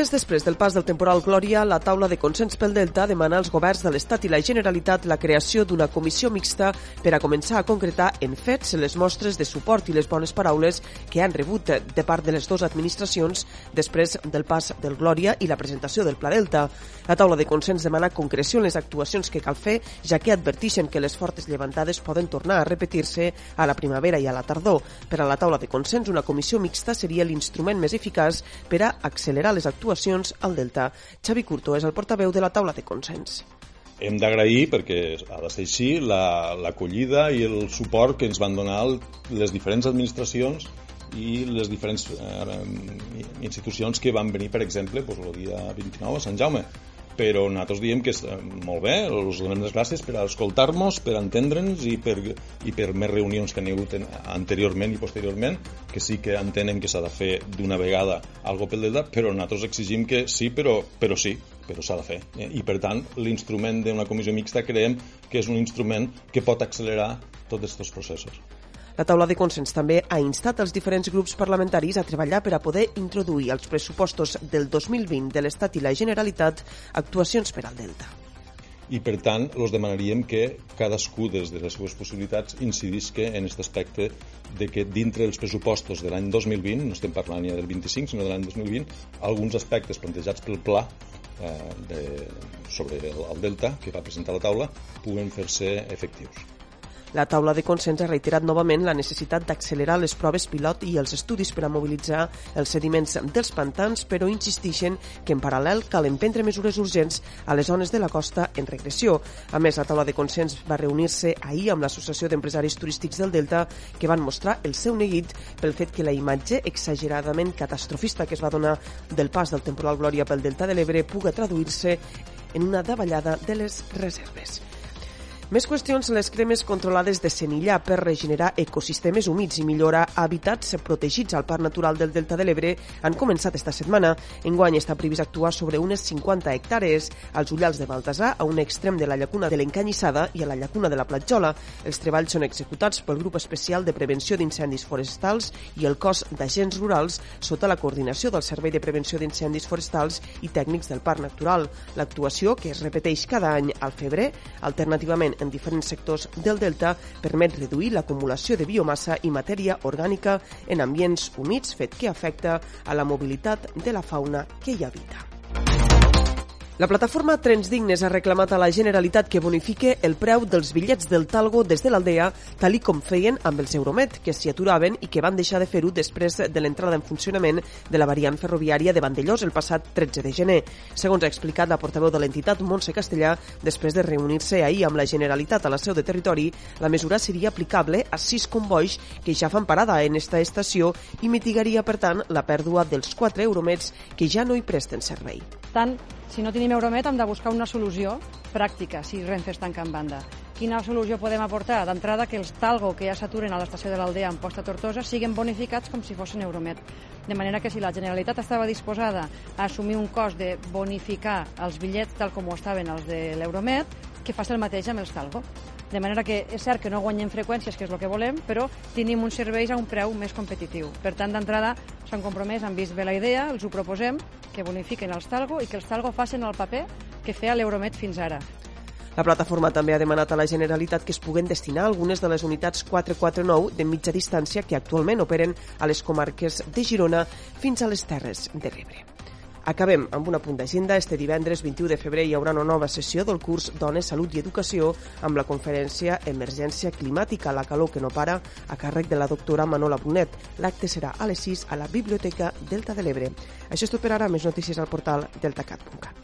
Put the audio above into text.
Mes després del pas del temporal Glòria, la taula de consens pel Delta demana als governs de l'Estat i la Generalitat la creació d'una comissió mixta per a començar a concretar en fets les mostres de suport i les bones paraules que han rebut de part de les dues administracions després del pas del Glòria i la presentació del Pla Delta. La taula de consens demana concreció en les actuacions que cal fer, ja que advertixen que les fortes llevantades poden tornar a repetir-se a la primavera i a la tardor. Per a la taula de consens, una comissió mixta seria l'instrument més eficaç per a accelerar les actuacions al Delta. Xavi Curto és el portaveu de la taula de consens. Hem d'agrair, perquè ha de ser així, l'acollida la, i el suport que ens van donar les diferents administracions i les diferents eh, institucions que van venir, per exemple, doncs, el dia 29 a Sant Jaume però nosaltres diem que és eh, molt bé, us donem les gràcies per escoltar-nos, per entendre'ns i per, i per més reunions que han hagut anteriorment i posteriorment, que sí que entenen que s'ha de fer d'una vegada algo pel delta, però nosaltres exigim que sí, però, però sí, però s'ha de fer. Eh, I per tant, l'instrument d'una comissió mixta creiem que és un instrument que pot accelerar tots aquests processos. La taula de consens també ha instat els diferents grups parlamentaris a treballar per a poder introduir als pressupostos del 2020 de l'Estat i la Generalitat actuacions per al Delta i per tant els demanaríem que cadascú des de les seves possibilitats incidisca en aquest aspecte de que dintre dels pressupostos de l'any 2020, no estem parlant ja del 25 sinó de l'any 2020, alguns aspectes plantejats pel pla eh, de, sobre el, el Delta que va presentar la taula puguen fer-se efectius. La taula de consens ha reiterat novament la necessitat d'accelerar les proves pilot i els estudis per a mobilitzar els sediments dels pantans, però insistixen que en paral·lel cal emprendre mesures urgents a les zones de la costa en regressió. A més, la taula de consens va reunir-se ahir amb l'Associació d'Empresaris Turístics del Delta, que van mostrar el seu neguit pel fet que la imatge exageradament catastrofista que es va donar del pas del temporal Glòria pel Delta de l'Ebre puga traduir-se en una davallada de les reserves. Més qüestions, les cremes controlades de Senillà per regenerar ecosistemes humits i millorar hàbitats protegits al Parc Natural del Delta de l'Ebre han començat esta setmana. Enguany està previst actuar sobre unes 50 hectàrees als ullals de Baltasar, a un extrem de la llacuna de l'Encanyissada i a la llacuna de la Platjola. Els treballs són executats pel Grup Especial de Prevenció d'Incendis Forestals i el cos d'agents rurals sota la coordinació del Servei de Prevenció d'Incendis Forestals i tècnics del Parc Natural. L'actuació, que es repeteix cada any al febrer, alternativament en diferents sectors del delta permet reduir l'acumulació de biomassa i matèria orgànica en ambients humits, fet que afecta a la mobilitat de la fauna que hi habita. La plataforma Trens Dignes ha reclamat a la Generalitat que bonifique el preu dels bitllets del Talgo des de l'Aldea, tal com feien amb els Euromet, que s'hi aturaven i que van deixar de fer-ho després de l'entrada en funcionament de la variant ferroviària de Vandellós el passat 13 de gener. Segons ha explicat la portaveu de l'entitat Montse Castellà, després de reunir-se ahir amb la Generalitat a la seu de territori, la mesura seria aplicable a sis convois que ja fan parada en esta estació i mitigaria, per tant, la pèrdua dels 4 euromets que ja no hi presten servei. Tant si no tenim Euromet hem de buscar una solució pràctica si Renfe es tanca en banda. Quina solució podem aportar? D'entrada, que els talgo que ja s'aturen a l'estació de l'Aldea en posta Tortosa siguin bonificats com si fossin Euromet. De manera que si la Generalitat estava disposada a assumir un cost de bonificar els bitllets tal com ho estaven els de l'Euromet, que faci el mateix amb els talgo. De manera que és cert que no guanyem freqüències, que és el que volem, però tenim uns serveis a un preu més competitiu. Per tant, d'entrada, s'han compromès, han vist bé la idea, els ho proposem, que bonifiquen els talgo i que els talgo facin el paper que feia l'Euromet fins ara. La plataforma també ha demanat a la Generalitat que es puguen destinar algunes de les unitats 449 de mitja distància que actualment operen a les comarques de Girona fins a les Terres de l'Ebre. Acabem amb un apunt d'agenda. Este divendres 21 de febrer hi haurà una nova sessió del curs Dones, Salut i Educació amb la conferència Emergència Climàtica, la calor que no para, a càrrec de la doctora Manola Brunet. L'acte serà a les 6 a la Biblioteca Delta de l'Ebre. Això és tot per ara. Més notícies al portal deltacat.cat.